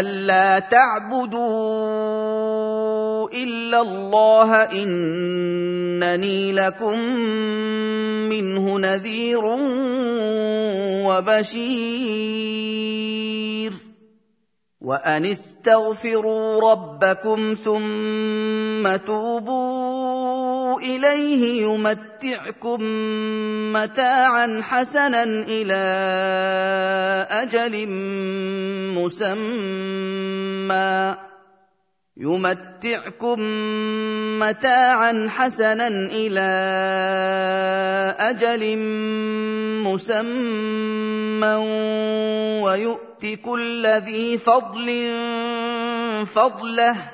ألا تعبدوا إلا الله إنني لكم منه نذير وبشير وأن استغفروا ربكم ثم توبوا إليه يمتعكم متاعا حسنا إلى أجل مسمى. يمتعكم متاعا حسنا إلى أجل مسمى. ويؤت كل ذي فضل فضله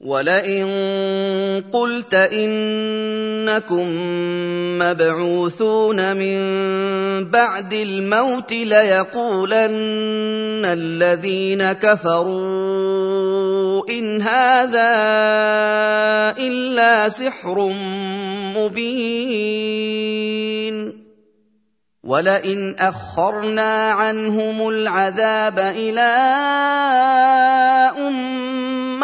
ولئن قلت انكم مبعوثون من بعد الموت ليقولن الذين كفروا ان هذا الا سحر مبين ولئن اخرنا عنهم العذاب إلى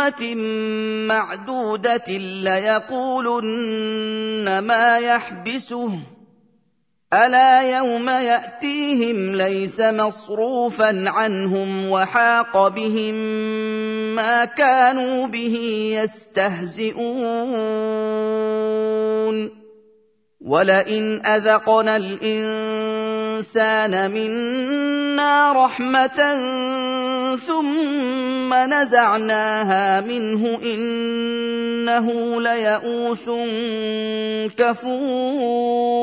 امه معدودة ليقولن ما يحبسه. ألا يوم يأتيهم ليس مصروفا عنهم وحاق بهم ما كانوا به يستهزئون. ولئن اذقنا الانسان منا رحمه ثم نزعناها منه انه ليئوس كفور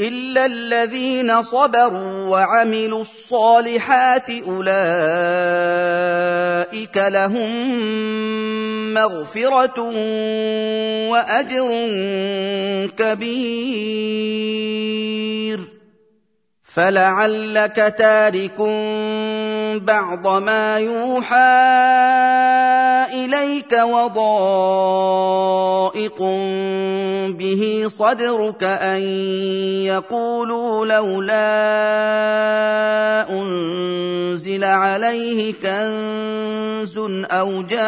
الا الذين صبروا وعملوا الصالحات اولئك لهم مغفره واجر كبير فلعلك تارك بعض ما يوحى اليك وضائق به صدرك ان يقولوا لولا انزل عليه كنز أو جاء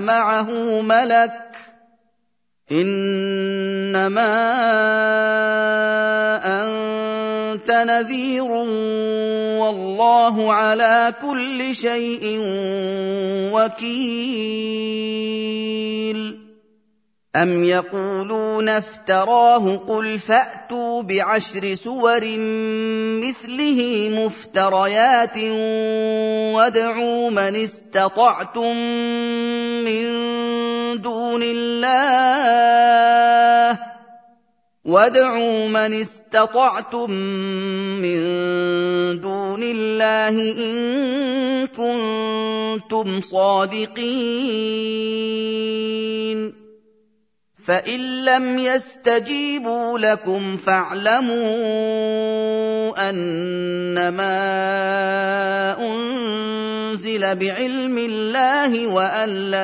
معه ملك انما أنت نذير والله على كل شيء وكيل. أم يقولون افتراه قل فأتوا بعشر سور مثله مفتريات وادعوا من استطعتم من دون الله وادعوا من استطعتم من دون الله إن كنتم صادقين فان لم يستجيبوا لكم فاعلموا انما انزل بعلم الله وان لا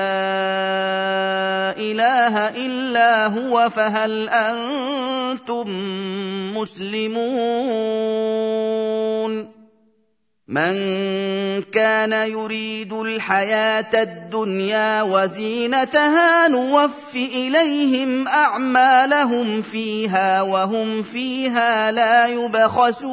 اله الا هو فهل أنتم مسلمون من كان يريد الحياة الدنيا وزينتها نوف إليهم أعمالهم فيها وهم فيها لا يبخسون.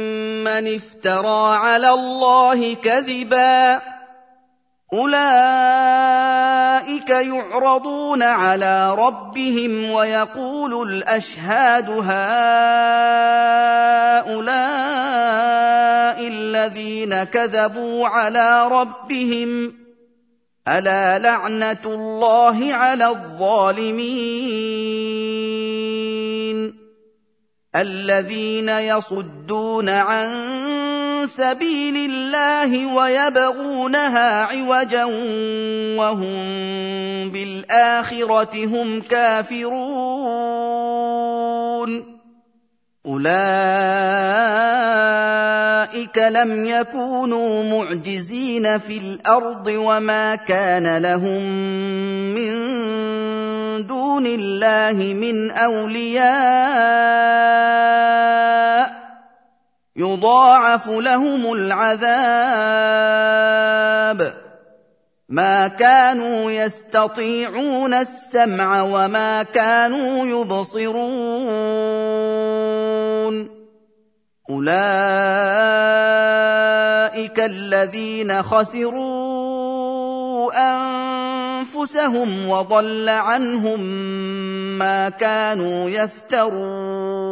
افترى على الله كذبا اولئك يعرضون على ربهم ويقول الاشهاد هؤلاء الذين كذبوا على ربهم الا لعنه الله على الظالمين الذين يصدون عن سبيل الله ويبغونها عوجا وهم بالآخرة هم كافرون. اولئك لم يكونوا معجزين في الأرض وما كان لهم من دون الله من اولياء يضاعف لهم العذاب ما كانوا يستطيعون السمع وما كانوا يبصرون. أولئك الذين خسروا أنفسهم وضل عنهم ما كانوا يفترون.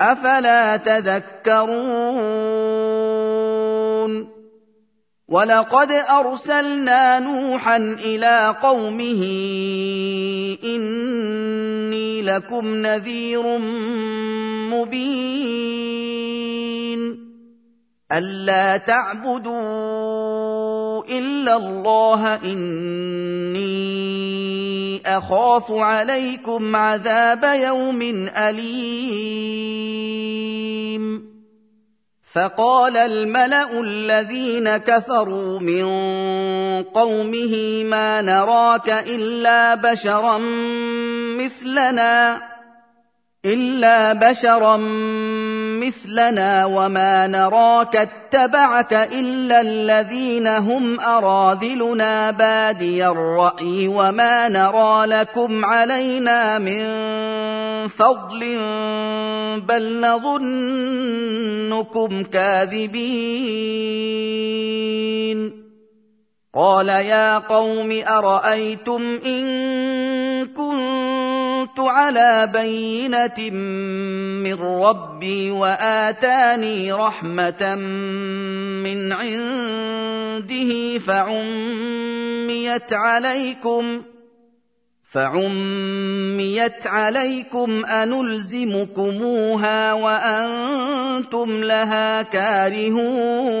أفلا تذكرون ولقد أرسلنا نوحا إلى قومه إني لكم نذير مبين ألا تعبدوا إلا الله إني أخاف عليكم عذاب يوم أليم. فقال الملأ الذين كفروا من قومه ما نراك إلا بشرا مثلنا. الا بشرا مثلنا وما نراك اتبعك الا الذين هم اراذلنا بادي الراي وما نرى لكم علينا من فضل بل نظنكم كاذبين قال يا قوم ارايتم ان كنت على بينة من ربي وآتاني رحمة من عنده فعميت عليكم فعميت عليكم أنلزمكموها وأنتم لها كارهون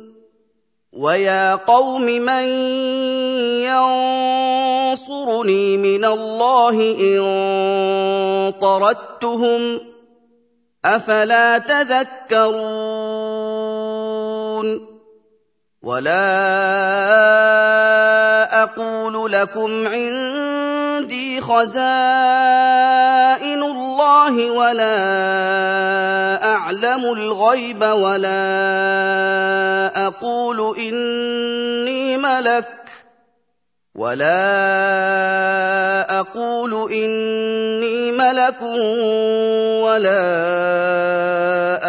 ويا قوم من ينصرني من الله ان طردتهم افلا تذكرون ولا أقول لكم عندي خزائن الله ولا أعلم الغيب ولا أقول إني ملك ولا أقول إني ملك ولا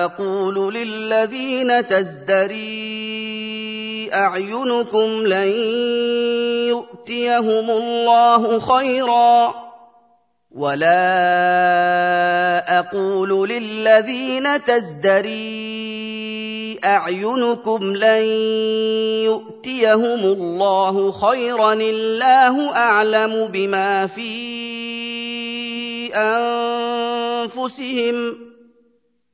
أقول للذين تزدري أعينكم لن يؤتيهم الله خيرا ولا أقول للذين تزدري أعينكم لن يؤتيهم الله خيرا الله أعلم بما في أنفسهم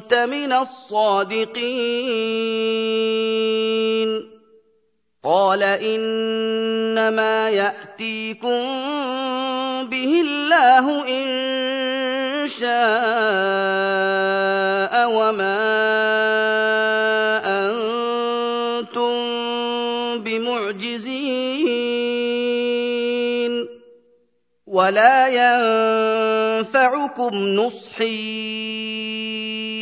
من الصادقين. قال إنما يأتيكم به الله إن شاء وما أنتم بمعجزين. ولا ينفعكم نصحي.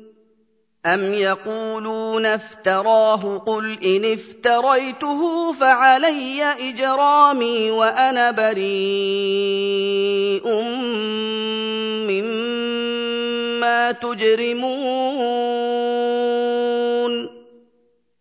أم يقولون افتراه قل إن افتريته فعلي إجرامي وأنا بريء مما تجرمون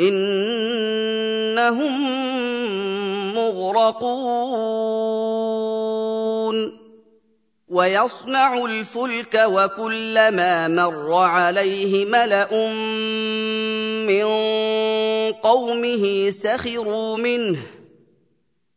إِنَّهُم مُّغْرَقُونَ. وَيَصْنَعُ الْفُلْكَ وَكُلَّمَا مَرَّ عَلَيْهِ مَلَأٌ مِّن قَوْمِهِ سَخِرُوا مِنْهُ.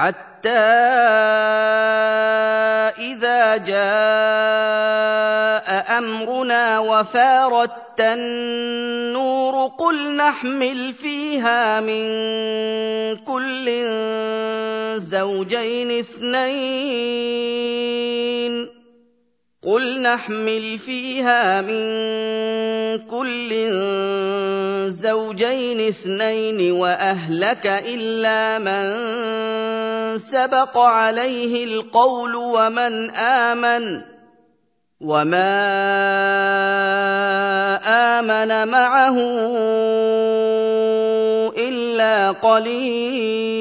حتى إذا جاء أمرنا وفارت النور قل نحمل فيها من كل زوجين اثنين. قل نحمل فيها من كل زوجين اثنين واهلك الا من سبق عليه القول ومن امن وما امن معه الا قليل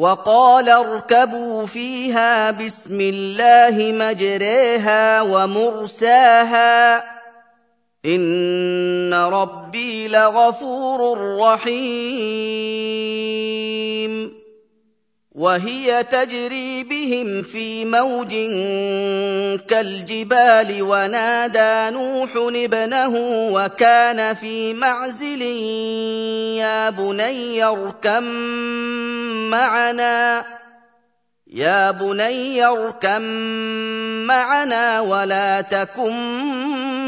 وقال اركبوا فيها بسم الله مجريها ومرساها. إن ربي لغفور رحيم. وهي تجري بهم في موج كالجبال ونادى نوح ابنه وكان في معزل يا بني اركم معنا يا بني اركم معنا ولا تكن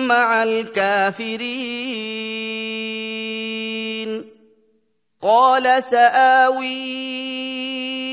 مع الكافرين. قال سآوي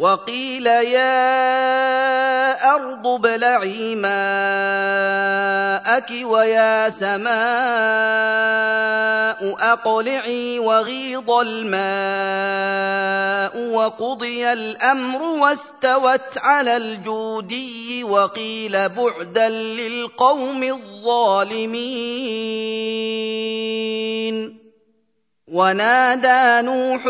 وقيل يا أرض ابلعي ماءك ويا سماء أقلعي وغيض الماء وقضي الأمر واستوت على الجودي وقيل بعدا للقوم الظالمين. ونادى نوح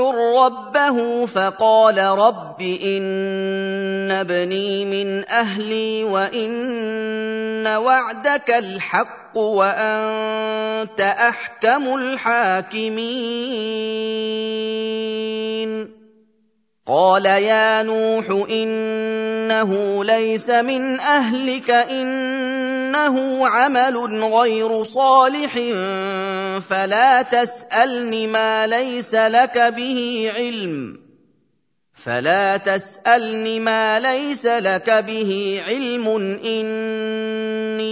ربه فقال رب إن ابني من أهلي وإن وعدك الحق وأنت أحكم الحاكمين. قال يا نوح انه ليس من اهلك انه عمل غير صالح فلا تسالني ما ليس لك به علم فلا تسألني ما ليس لك به علم. إني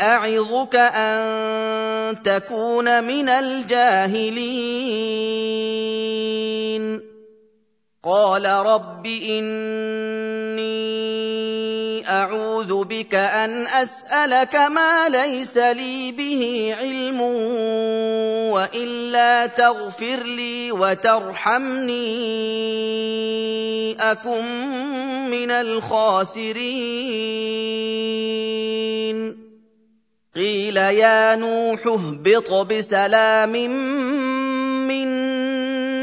أعظك أن تكون من الجاهلين. قال رب إني أعوذ بك أن أسألك ما ليس لي به علم وإلا تغفر لي وترحمني أكن من الخاسرين. قيل يا نوح اهبط بسلام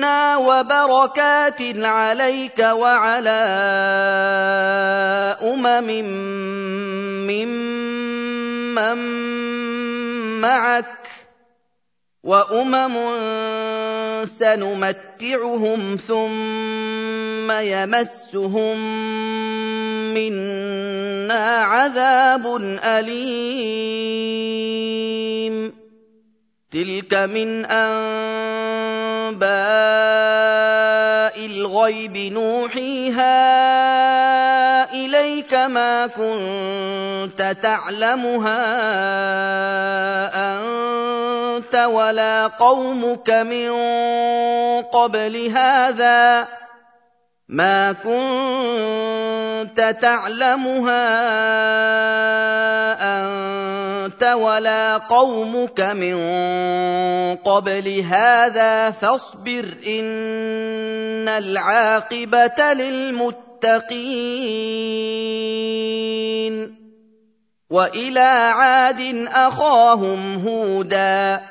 منا وبركات عليك وعلى أمم ممن معك وأمم سنمتعهم ثم يمسهم منا عذاب أليم. تلك من انباء الغيب نوحيها اليك ما كنت تعلمها انت ولا قومك من قبل هذا ما كنت تعلمها انت ولا قومك من قبل هذا فاصبر ان العاقبه للمتقين والى عاد اخاهم هودا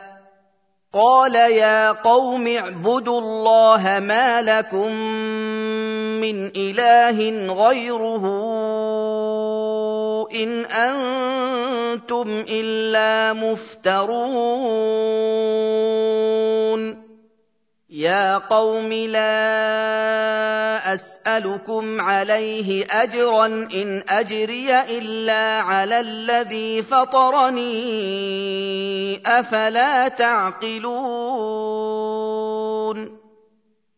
قال يا قوم اعبدوا الله ما لكم من إله غيره إن أنتم إلا مفترون يا قوم لا أسألكم عليه أجرا إن أجري إلا على الذي فطرني أفلا تعقلون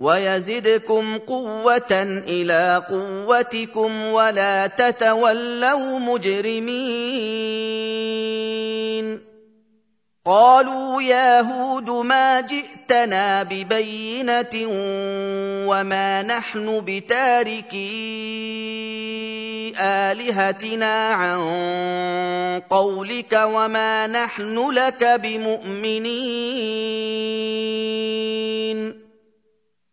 ويزدكم قوة إلى قوتكم ولا تتولوا مجرمين. قالوا يا هود ما جئتنا ببينة وما نحن بتاركي آلهتنا عن قولك وما نحن لك بمؤمنين.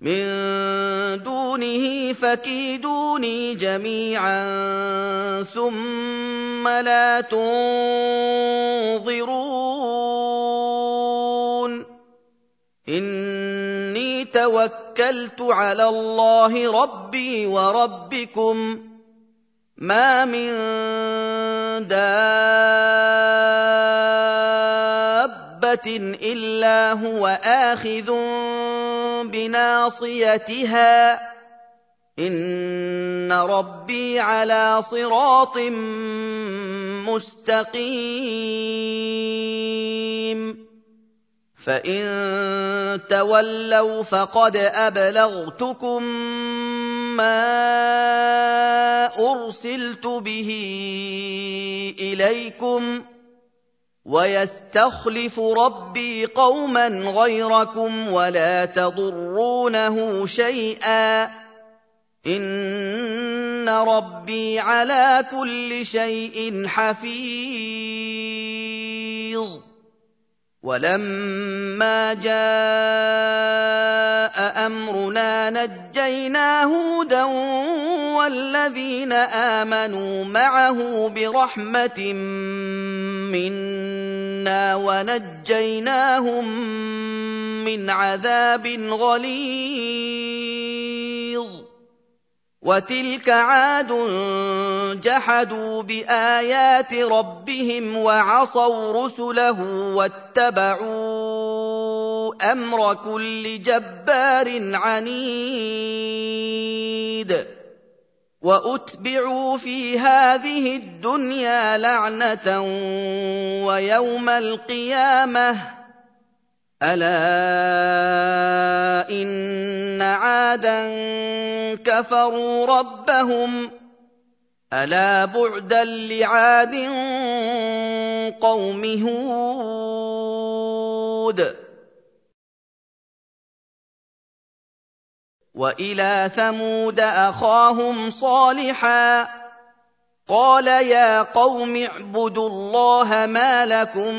من دونه فكيدوني جميعا ثم لا تنظرون. إني توكلت على الله ربي وربكم ما من الا هو اخذ بناصيتها ان ربي على صراط مستقيم فان تولوا فقد ابلغتكم ما ارسلت به اليكم ويستخلف ربي قوما غيركم ولا تضرونه شيئا. إن ربي على كل شيء حفيظ. ولما جاء أمرنا نجينا هودا والذين آمنوا معه برحمة منا ونجيناهم من عذاب غليظ. وتلك عاد جحدوا بآيات ربهم وعصوا رسله واتبعوا أمر كل جبار عنيد وأتبعوا في هذه الدنيا لعنة ويوم القيامة الا ان عادا كفروا ربهم الا بعدا لعاد قوم هود والى ثمود اخاهم صالحا قال يا قوم اعبدوا الله ما لكم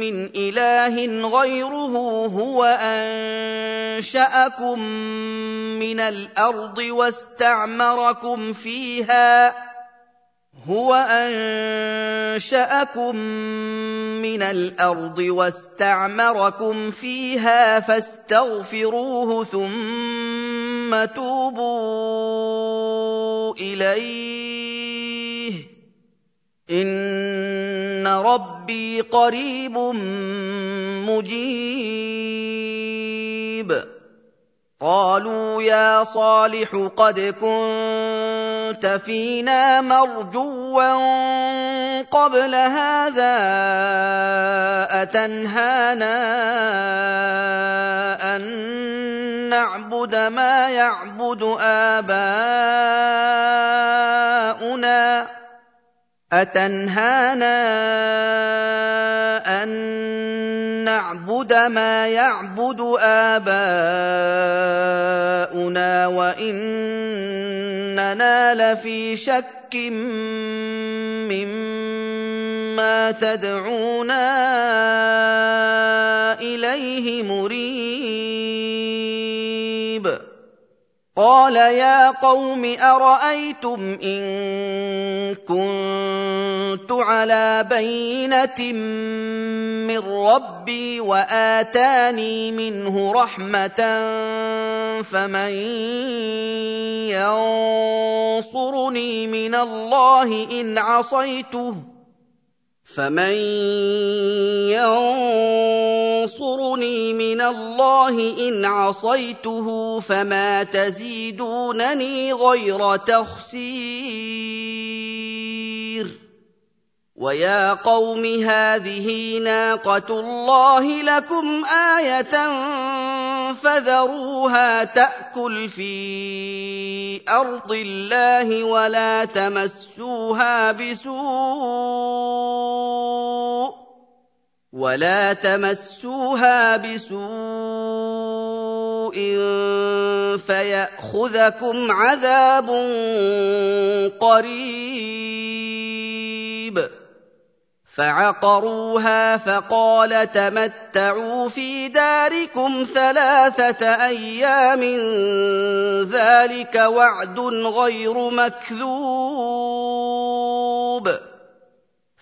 من إله غيره هو أنشأكم من الأرض واستعمركم فيها هو أنشأكم من الأرض واستعمركم فيها فاستغفروه ثم توبوا إليه. إن ربي قريب مجيب. قالوا يا صالح قد كنت فينا مرجوا قبل هذا أتنهانا أن نعبد ما يعبد آباؤنا أتنهانا أن نعبد ما يعبد آباؤنا وإننا لفي شك مما تدعونا إليه مريب. قال يا قوم أرأيتم إن كنت على بينة من ربي وآتاني منه رحمة فمن ينصرني من الله إن عصيته فمن ينصرني من الله ان عصيته فما تزيدونني غير تخسير ويا قوم هذه ناقه الله لكم إيه فذروها تاكل في ارض الله ولا تمسوها بسوء ولا تمسوها بسوء فياخذكم عذاب قريب فعقروها فقال تمتعوا في داركم ثلاثة أيام ذلك وعد غير مكذوب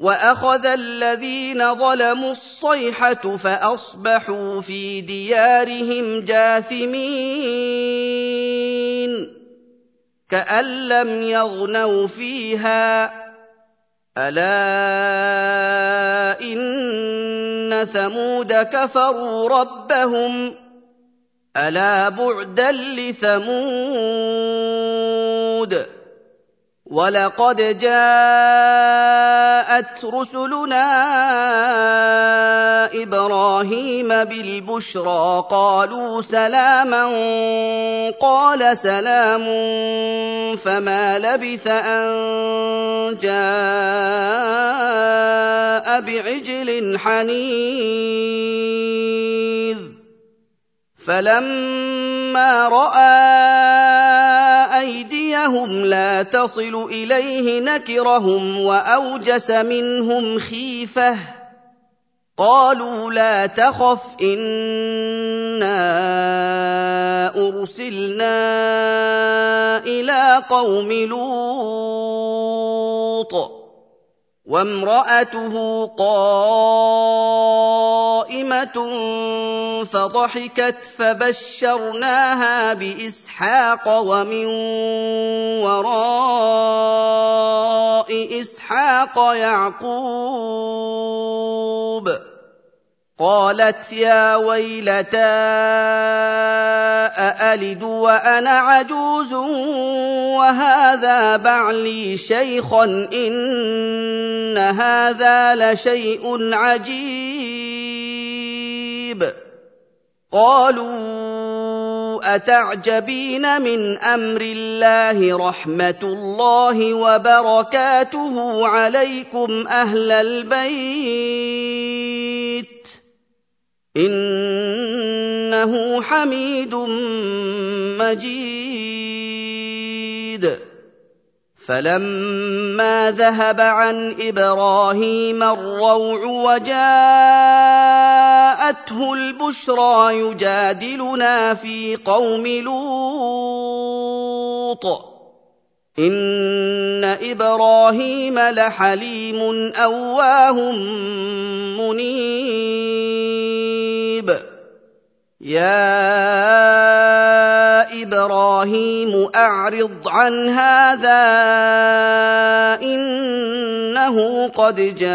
واخذ الذين ظلموا الصيحه فاصبحوا في ديارهم جاثمين كان لم يغنوا فيها الا ان ثمود كفروا ربهم الا بعدا لثمود ولقد جاءت رسلنا إبراهيم بالبشرى قالوا سلاما قال سلام فما لبث ان جاء بعجل حنيذ فلما راى أيديهم لا تصل إليه نكرهم وأوجس منهم خيفة. قالوا لا تخف إنا أرسلنا إلى قوم لوط. وامرأته قائمة فضحكت فبشرناها بإسحاق ومن وراء إسحاق يعقوب قالت يا ويلتى أألد وأنا عجوز وهذا بعلي شيخا إن هذا لشيء عجيب. قالوا أتعجبين من أمر الله رحمة الله وبركاته عليكم أهل البيت؟ إِنَّهُ حَمِيدٌ مَّجِيدٌ. فَلَمَّا ذَهَبَ عَنْ إِبْرَاهِيمَ الرَّوْعُ وَجَاءَتْهُ الْبُشْرَىٰ يُجَادِلُنَا فِي قَوْمِ لُوطٍ. إِنَّ إِبْرَاهِيمَ لَحَلِيمٌ أَوَّاهٌ مُّنِيبٌ. يا إبراهيم أعرض عن هذا إنه قد جاء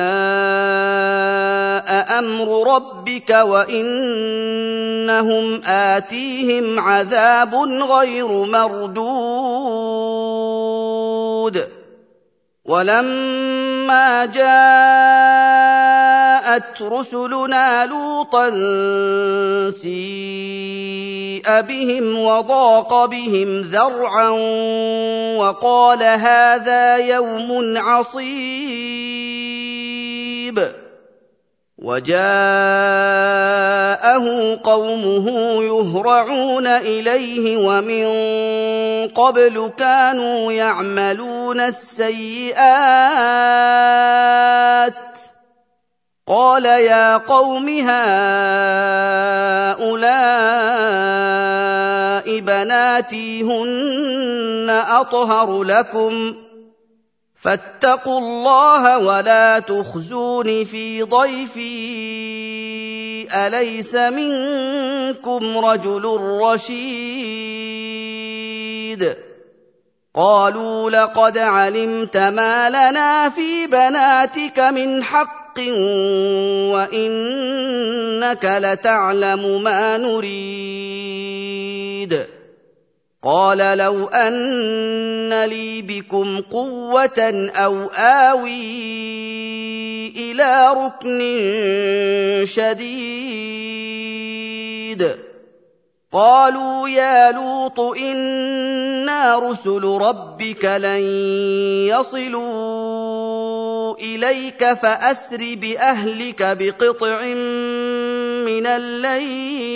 أمر ربك وإنهم آتيهم عذاب غير مردود. ولما جاءت رسلنا لوطا سيء بهم وضاق بهم ذرعا وقال هذا يوم عصيب. وجاءه قومه يهرعون إليه ومن قبل كانوا يعملون السيئات قال يا قوم هؤلاء بناتي هن أطهر لكم فاتقوا الله ولا تخزون في ضيفي أليس منكم رجل رشيد؟ قالوا لقد علمت ما لنا في بناتك من حق وإنك لتعلم ما نريد. قال لو أن لي بكم قوة أو آوي إلى ركن شديد. قالوا يا لوط إنا رسل ربك لن يصلوا إليك فأسر بأهلك بقطع من الليل.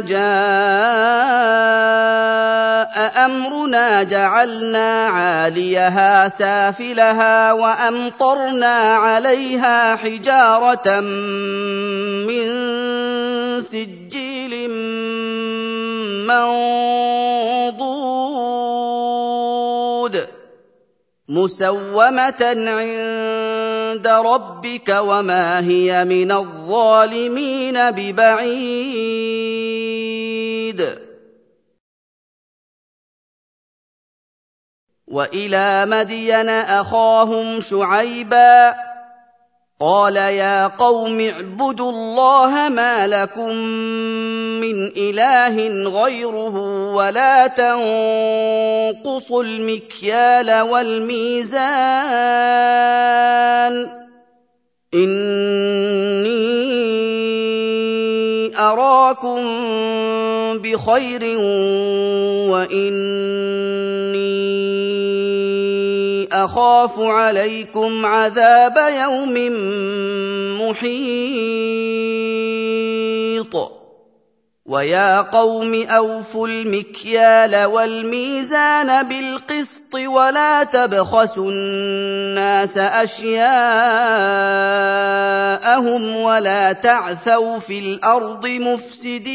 جاء امرنا جعلنا عاليها سافلها وامطرنا عليها حجاره من سجيل منضود مسومة عند ربك وما هي من الظالمين ببعيد. وإلى مدين أخاهم شعيبا قال يا قوم اعبدوا الله ما لكم من إله غيره ولا تنقصوا المكيال والميزان. إني أراكم بخير واني أخاف عليكم عذاب يوم محيط. ويا قوم أوفوا المكيال والميزان بالقسط ولا تبخسوا الناس أشياءهم ولا تعثوا في الأرض مفسدين.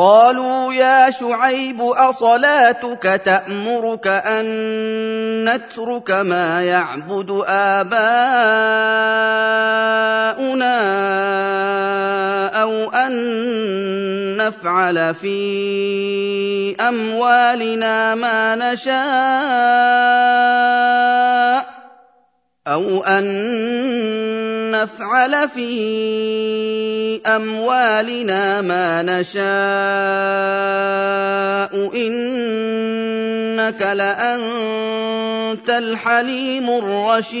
قالوا يا شعيب أصلاتك تأمرك أن نترك ما يعبد آباؤنا أو أن نفعل في أموالنا ما نشاء أَوْ أَن نَّفْعَلَ فِي أَمْوَالِنَا مَا نَشَاءُ ۖ إِنَّكَ لَأَنتَ الْحَلِيمُ الرَّشِيدُ.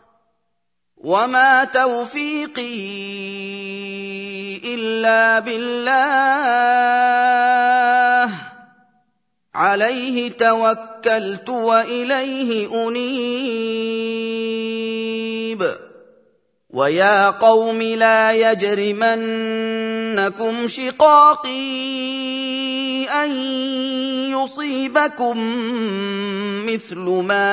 وما توفيقي الا بالله عليه توكلت واليه انيب ويا قوم لا يجرمنكم شقاقي أن يصيبكم مثل ما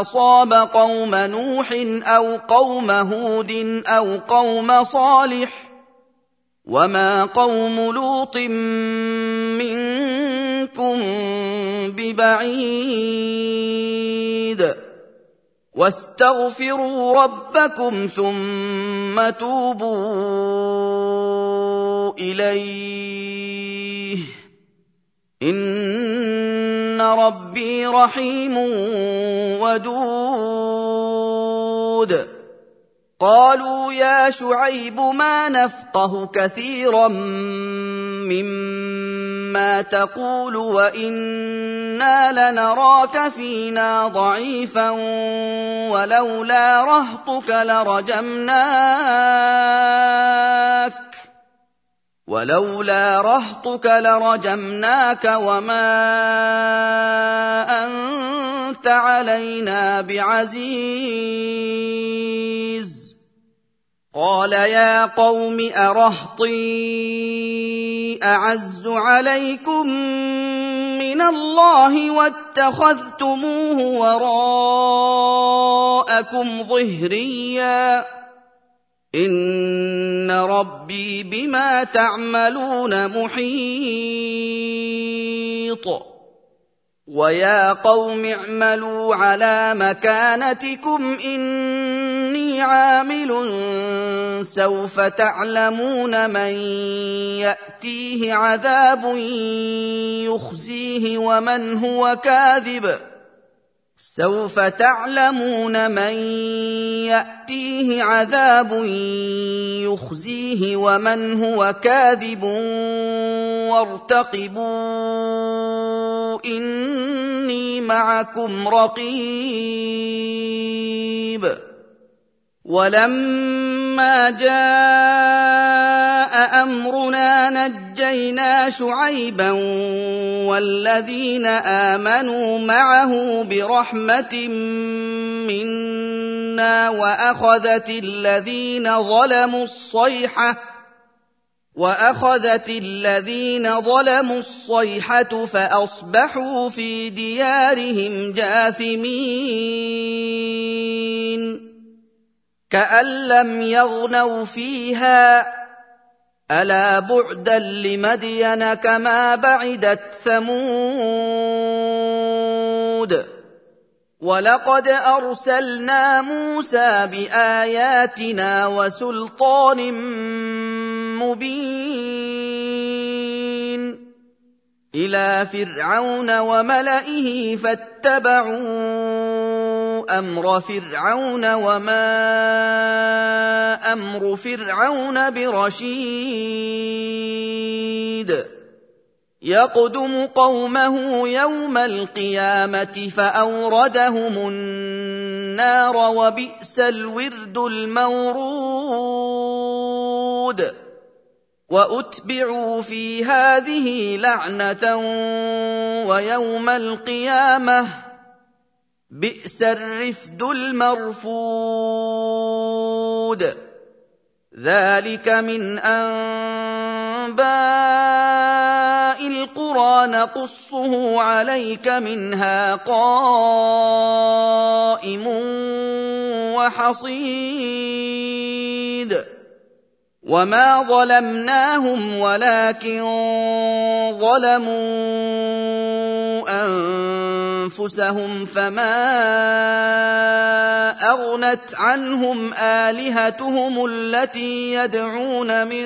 أصاب قوم نوح أو قوم هود أو قوم صالح وما قوم لوط منكم ببعيد واستغفروا ربكم ثم توبوا إليه. إن ربي رحيم ودود. قالوا يا شعيب ما نفقه كثيرا مما تقول وإنا لنراك فينا ضعيفا ولولا رهطك لرجمناك ولولا رهطك لرجمناك وما أنت علينا بعزيز قال يا قوم أرهطي أعز عليكم من الله واتخذتموه وراءكم ظهريا. إن ربي بما تعملون محيط. ويا قوم اعملوا على مكانتكم اني عامل سوف تعلمون من ياتيه عذاب يخزيه ومن هو كاذب سوف تعلمون من يأتيه عذاب يخزيه ومن هو كاذب وارتقبوا إني معكم رقيب ولما جاء أمرنا نجينا شعيبا والذين آمنوا معه برحمة منا وأخذت الذين ظلموا الصيحة وأخذت الذين ظلموا الصيحة فأصبحوا في ديارهم جاثمين. كأن لم يغنوا فيها ألا بعدا لمدين كما بعدت ثمود. ولقد أرسلنا موسى بآياتنا وسلطان مبين. إلى فرعون وملئه فاتبعوا أمر فرعون وما أمر فرعون برشيد. يقدم قومه يوم القيامة فأوردهم النار وبئس الورد المورود. وأتبعوا في هذه لعنة ويوم القيامة بئس الرفد المرفود. ذلك من أنباء القرى نقصه عليك منها قائم وحصيد. وما ظلمناهم ولكن ظلموا انفسهم فما اغنت عنهم الهتهم التي يدعون من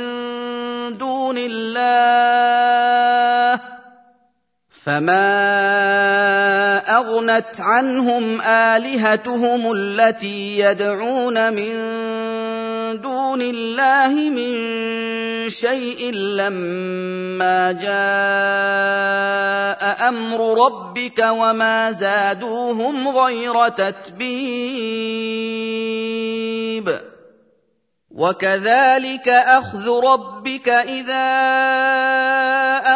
دون الله فما اغنت عنهم الهتهم التي يدعون من دون الله من شيء لما جاء أمر ربك وما زادوهم غير تتبيب وكذلك اخذ ربك اذا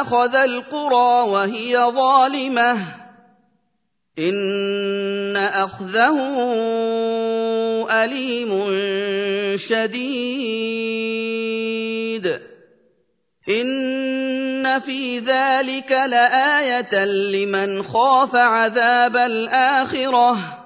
اخذ القرى وهي ظالمه ان اخذه اليم شديد ان في ذلك لايه لمن خاف عذاب الاخره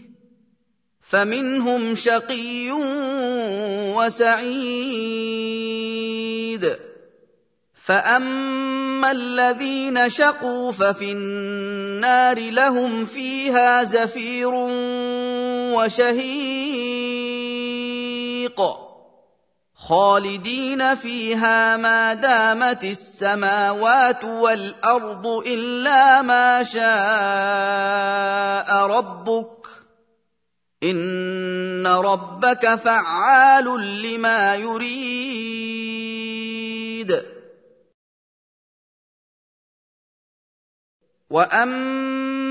فمنهم شقي وسعيد. فأما الذين شقوا ففي النار لهم فيها زفير وشهيق. خالدين فيها ما دامت السماوات والأرض إلا ما شاء ربك ان ربك فعال لما يريد. واما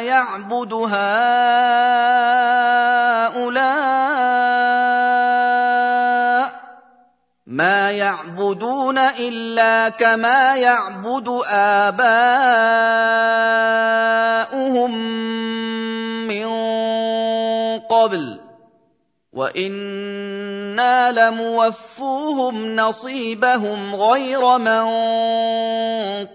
يعبد هؤلاء ما يعبدون الا كما يعبد اباؤهم من قبل وأنا لموفوهم نصيبهم غير منقوص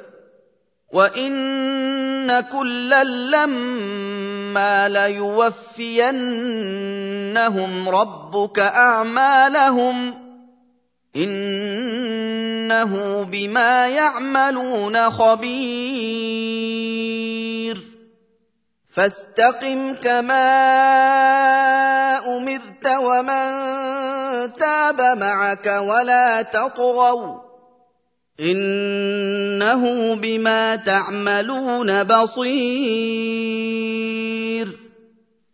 وان كلا لما ليوفينهم ربك اعمالهم انه بما يعملون خبير فاستقم كما امرت ومن تاب معك ولا تطغوا إنه بما تعملون بصير.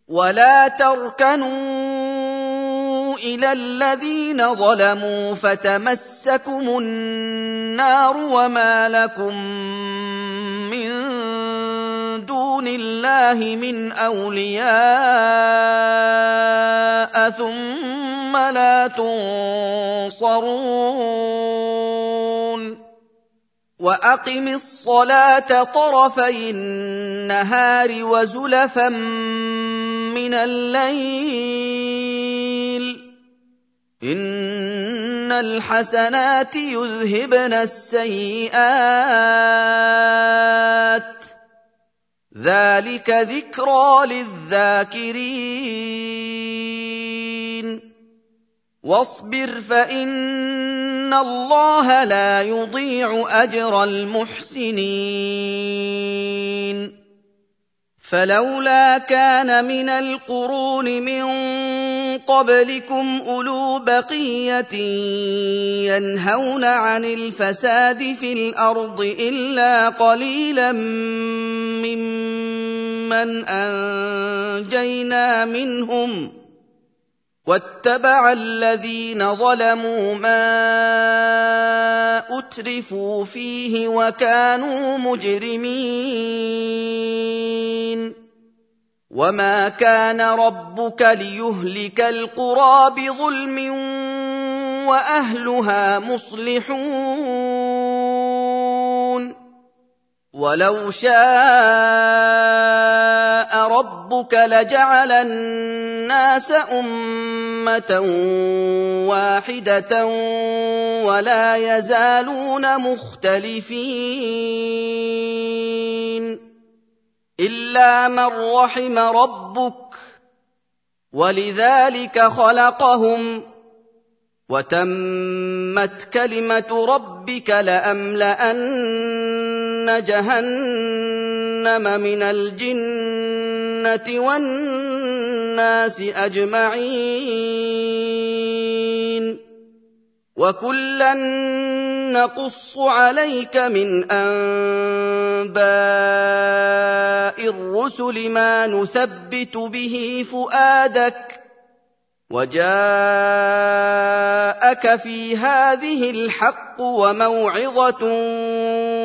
ولا تركنوا إلى الذين ظلموا فتمسكم النار وما لكم من دون الله من أولياء ثم لا تنصرون. وأقم الصلاة طرفي النهار وزلفا من الليل. إن الحسنات يذهبن السيئات. ذلك ذكرى للذاكرين. واصبر فإن الله لا يضيع أجر المحسنين. فلولا كان من القرون من قبلكم أولو بقية ينهون عن الفساد في الأرض إلا قليلا ممن أنجينا منهم واتبع الذين ظلموا ما أترفوا فيه وكانوا مجرمين. وما كان ربك ليهلك القرى بظلم وأهلها مصلحون. ولو شاء ربك لجعل الناس امه واحدة ولا يزالون مختلفين الا من رحم ربك ولذلك خلقهم وتمت كلمه ربك لاملان جهنم من الجنه والناس اجمعين وكلا نقص عليك من انباء الرسل ما نثبت به فؤادك وجاءك في هذه الحق وموعظة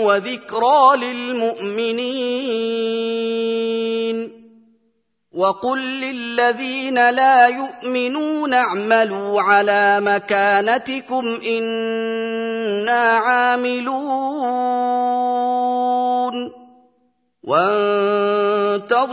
وذكرى للمؤمنين. وقل للذين لا يؤمنون اعملوا على مكانتكم إنا عاملون. وانتظروا